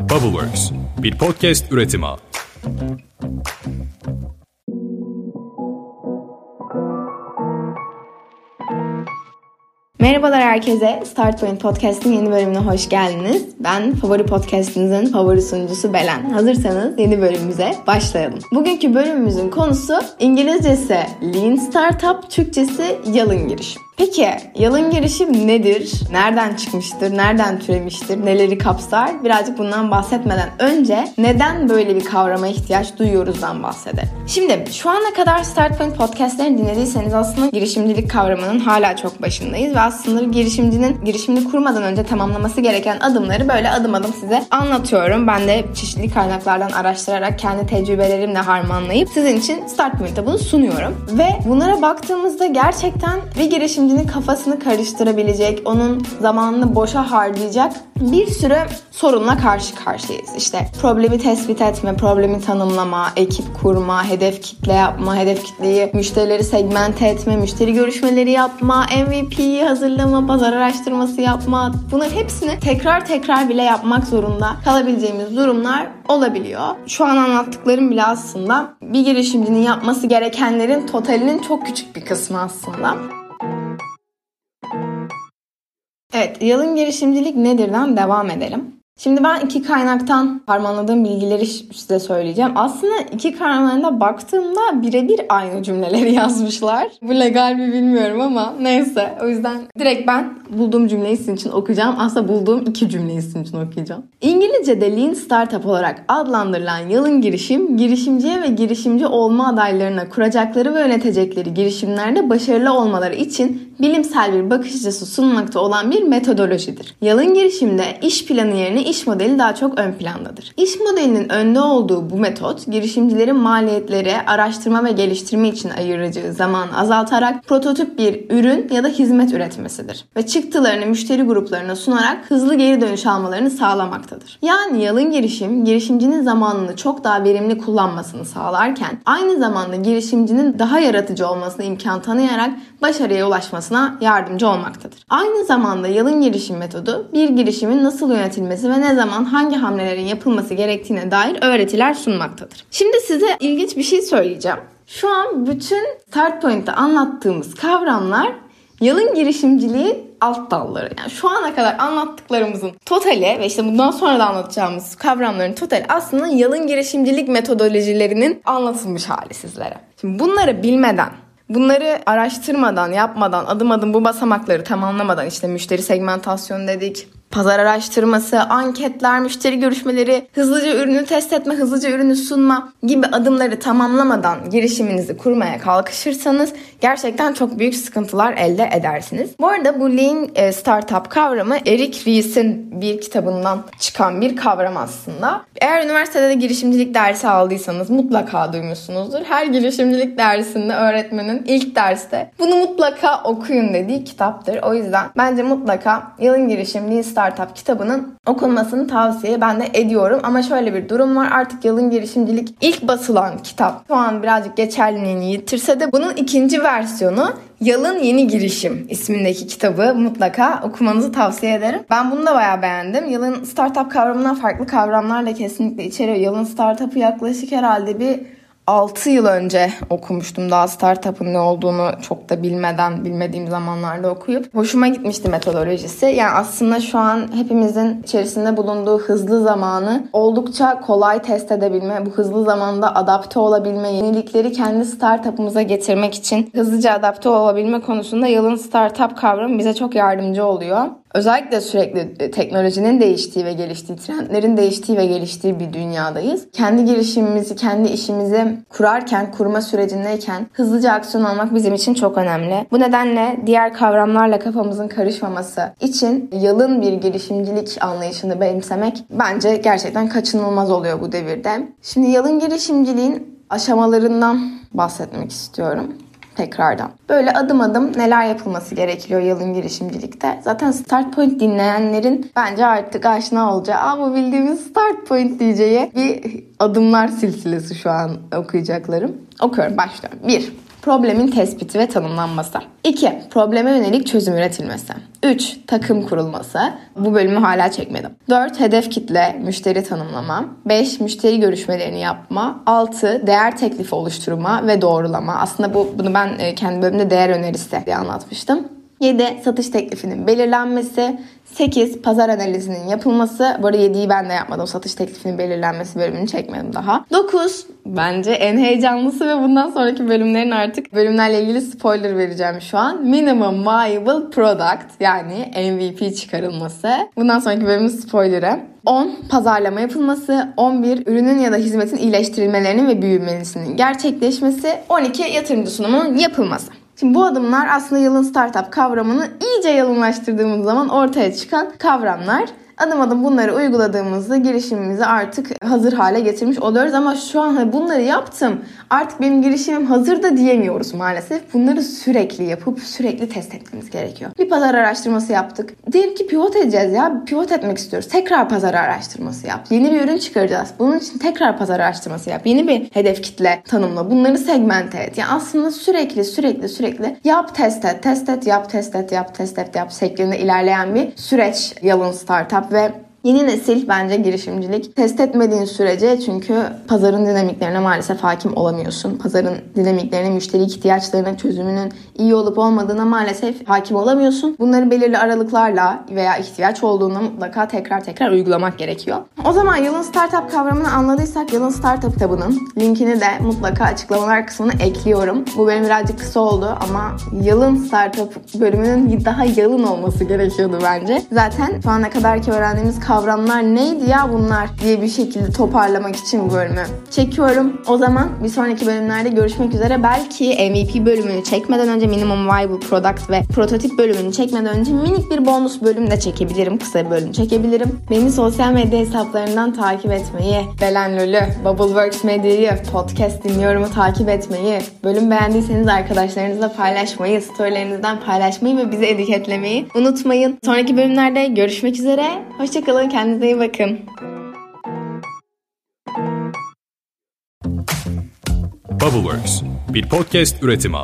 Bubbleworks, bir podcast üretimi. Merhabalar herkese. Start Point Podcast'in yeni bölümüne hoş geldiniz. Ben favori podcast'inizin favori sunucusu Belen. Hazırsanız yeni bölümümüze başlayalım. Bugünkü bölümümüzün konusu İngilizcesi Lean Startup, Türkçesi Yalın Girişim. Peki yalın girişim nedir? Nereden çıkmıştır? Nereden türemiştir? Neleri kapsar? Birazcık bundan bahsetmeden önce neden böyle bir kavrama ihtiyaç duyuyoruzdan bahsedelim. Şimdi şu ana kadar Start Point podcastlerini dinlediyseniz aslında girişimcilik kavramının hala çok başındayız ve aslında girişimcinin girişimini kurmadan önce tamamlaması gereken adımları böyle adım adım size anlatıyorum. Ben de çeşitli kaynaklardan araştırarak kendi tecrübelerimle harmanlayıp sizin için Start Point'te bunu sunuyorum. Ve bunlara baktığımızda gerçekten bir girişim öğrencinin kafasını karıştırabilecek, onun zamanını boşa harcayacak bir sürü sorunla karşı karşıyayız. İşte problemi tespit etme, problemi tanımlama, ekip kurma, hedef kitle yapma, hedef kitleyi müşterileri segmente etme, müşteri görüşmeleri yapma, MVP'yi hazırlama, pazar araştırması yapma. Bunların hepsini tekrar tekrar bile yapmak zorunda kalabileceğimiz durumlar olabiliyor. Şu an anlattıklarım bile aslında bir girişimcinin yapması gerekenlerin totalinin çok küçük bir kısmı aslında. Evet, yalın girişimcilik nedirden devam edelim. Şimdi ben iki kaynaktan harmanladığım bilgileri size söyleyeceğim. Aslında iki kaynağına baktığımda birebir aynı cümleleri yazmışlar. Bu legal mi bilmiyorum ama neyse. O yüzden direkt ben bulduğum cümleyi sizin için okuyacağım. Aslında bulduğum iki cümleyi sizin için okuyacağım. İngilizce'de Lean Startup olarak adlandırılan yalın girişim, girişimciye ve girişimci olma adaylarına kuracakları ve yönetecekleri girişimlerde başarılı olmaları için bilimsel bir bakış açısı sunmakta olan bir metodolojidir. Yalın girişimde iş planı yerine iş modeli daha çok ön plandadır. İş modelinin önde olduğu bu metot girişimcilerin maliyetleri araştırma ve geliştirme için ayıracağı zamanı azaltarak prototip bir ürün ya da hizmet üretmesidir. Ve çıktılarını müşteri gruplarına sunarak hızlı geri dönüş almalarını sağlamaktadır. Yani yalın girişim girişimcinin zamanını çok daha verimli kullanmasını sağlarken aynı zamanda girişimcinin daha yaratıcı olmasına imkan tanıyarak başarıya ulaşmasına yardımcı olmaktadır. Aynı zamanda yalın girişim metodu bir girişimin nasıl yönetilmesi ve ne zaman hangi hamlelerin yapılması gerektiğine dair öğretiler sunmaktadır. Şimdi size ilginç bir şey söyleyeceğim. Şu an bütün Start Point'te anlattığımız kavramlar yalın girişimciliğin alt dalları. Yani şu ana kadar anlattıklarımızın totali ve işte bundan sonra da anlatacağımız kavramların totali aslında yalın girişimcilik metodolojilerinin anlatılmış hali sizlere. Şimdi bunları bilmeden Bunları araştırmadan, yapmadan, adım adım bu basamakları tamamlamadan işte müşteri segmentasyonu dedik, pazar araştırması, anketler, müşteri görüşmeleri, hızlıca ürünü test etme, hızlıca ürünü sunma gibi adımları tamamlamadan girişiminizi kurmaya kalkışırsanız gerçekten çok büyük sıkıntılar elde edersiniz. Bu arada bu Lean e, Startup kavramı Eric Ries'in bir kitabından çıkan bir kavram aslında. Eğer üniversitede de girişimcilik dersi aldıysanız mutlaka duymuşsunuzdur. Her girişimcilik dersinde öğretmenin ilk derste bunu mutlaka okuyun dediği kitaptır. O yüzden bence mutlaka yılın girişim Lean Startup Startup kitabının okunmasını tavsiye ben de ediyorum. Ama şöyle bir durum var. Artık yalın girişimcilik ilk basılan kitap şu an birazcık geçerliliğini yitirse de bunun ikinci versiyonu Yalın Yeni Girişim ismindeki kitabı mutlaka okumanızı tavsiye ederim. Ben bunu da bayağı beğendim. Yalın startup kavramından farklı kavramlar da kesinlikle içeriyor. Yalın startup'ı yaklaşık herhalde bir 6 yıl önce okumuştum daha startup'ın ne olduğunu çok da bilmeden bilmediğim zamanlarda okuyup hoşuma gitmişti metodolojisi. Yani aslında şu an hepimizin içerisinde bulunduğu hızlı zamanı oldukça kolay test edebilme, bu hızlı zamanda adapte olabilme, yenilikleri kendi startup'ımıza getirmek için hızlıca adapte olabilme konusunda yılın startup kavramı bize çok yardımcı oluyor. Özellikle sürekli e, teknolojinin değiştiği ve geliştiği, trendlerin değiştiği ve geliştiği bir dünyadayız. Kendi girişimimizi, kendi işimizi kurarken, kurma sürecindeyken hızlıca aksiyon almak bizim için çok önemli. Bu nedenle diğer kavramlarla kafamızın karışmaması için yalın bir girişimcilik anlayışını benimsemek bence gerçekten kaçınılmaz oluyor bu devirde. Şimdi yalın girişimciliğin aşamalarından bahsetmek istiyorum tekrardan. Böyle adım adım neler yapılması gerekiyor yalın girişimcilikte. Zaten Start Point dinleyenlerin bence artık aşina olacağı Aa, bu bildiğimiz Start Point diyeceği bir adımlar silsilesi şu an okuyacaklarım. Okuyorum başlıyorum. 1. Problemin tespiti ve tanımlanması. 2. Probleme yönelik çözüm üretilmesi. 3. Takım kurulması. Bu bölümü hala çekmedim. 4. Hedef kitle, müşteri tanımlama. 5. Müşteri görüşmelerini yapma. 6. Değer teklifi oluşturma ve doğrulama. Aslında bu bunu ben e, kendi bölümümde değer önerisi diye anlatmıştım. 7. Satış teklifinin belirlenmesi. 8. Pazar analizinin yapılması. Bu arada 7'yi ben de yapmadım. Satış teklifinin belirlenmesi bölümünü çekmedim daha. 9. Bence en heyecanlısı ve bundan sonraki bölümlerin artık bölümlerle ilgili spoiler vereceğim şu an. Minimum Viable Product yani MVP çıkarılması. Bundan sonraki bölümün spoilerı. 10. Pazarlama yapılması. 11. Ürünün ya da hizmetin iyileştirilmelerinin ve büyümesinin gerçekleşmesi. 12. Yatırımcı sunumunun yapılması. Şimdi bu adımlar aslında yılın startup kavramını iyice yalınlaştırdığımız zaman ortaya çıkan kavramlar adım adım bunları uyguladığımızda girişimimizi artık hazır hale getirmiş oluyoruz. Ama şu an bunları yaptım artık benim girişimim hazır da diyemiyoruz maalesef. Bunları sürekli yapıp sürekli test etmemiz gerekiyor. Bir pazar araştırması yaptık. Diyelim ki pivot edeceğiz ya. Pivot etmek istiyoruz. Tekrar pazar araştırması yap. Yeni bir ürün çıkaracağız. Bunun için tekrar pazar araştırması yap. Yeni bir hedef kitle tanımla. Bunları segmente et. Yani aslında sürekli sürekli sürekli yap test et, test et, yap test et, yap test et, yap şeklinde ilerleyen bir süreç yalın startup ve Yeni nesil bence girişimcilik test etmediğin sürece çünkü pazarın dinamiklerine maalesef hakim olamıyorsun. Pazarın dinamiklerine, müşteri ihtiyaçlarına, çözümünün iyi olup olmadığına maalesef hakim olamıyorsun. Bunları belirli aralıklarla veya ihtiyaç olduğunda mutlaka tekrar tekrar uygulamak gerekiyor. O zaman yılın startup kavramını anladıysak yılın startup kitabının linkini de mutlaka açıklamalar kısmına ekliyorum. Bu benim birazcık kısa oldu ama yılın startup bölümünün daha yalın olması gerekiyordu bence. Zaten şu ana kadarki öğrendiğimiz kavramlar neydi ya bunlar diye bir şekilde toparlamak için bu bölümü çekiyorum. O zaman bir sonraki bölümlerde görüşmek üzere. Belki MVP bölümünü çekmeden önce Minimum Viable Product ve prototip bölümünü çekmeden önce minik bir bonus bölüm de çekebilirim. Kısa bir bölüm çekebilirim. Beni sosyal medya hesaplarından takip etmeyi, Belen Lölü, Bubbleworks Medya'yı, podcast dinliyorumu takip etmeyi, bölüm beğendiyseniz arkadaşlarınızla paylaşmayı, storylerinizden paylaşmayı ve bizi etiketlemeyi unutmayın. Sonraki bölümlerde görüşmek üzere. Hoşçakalın kalın. Kendinize iyi bakın. Bubbleworks bir podcast üretimi.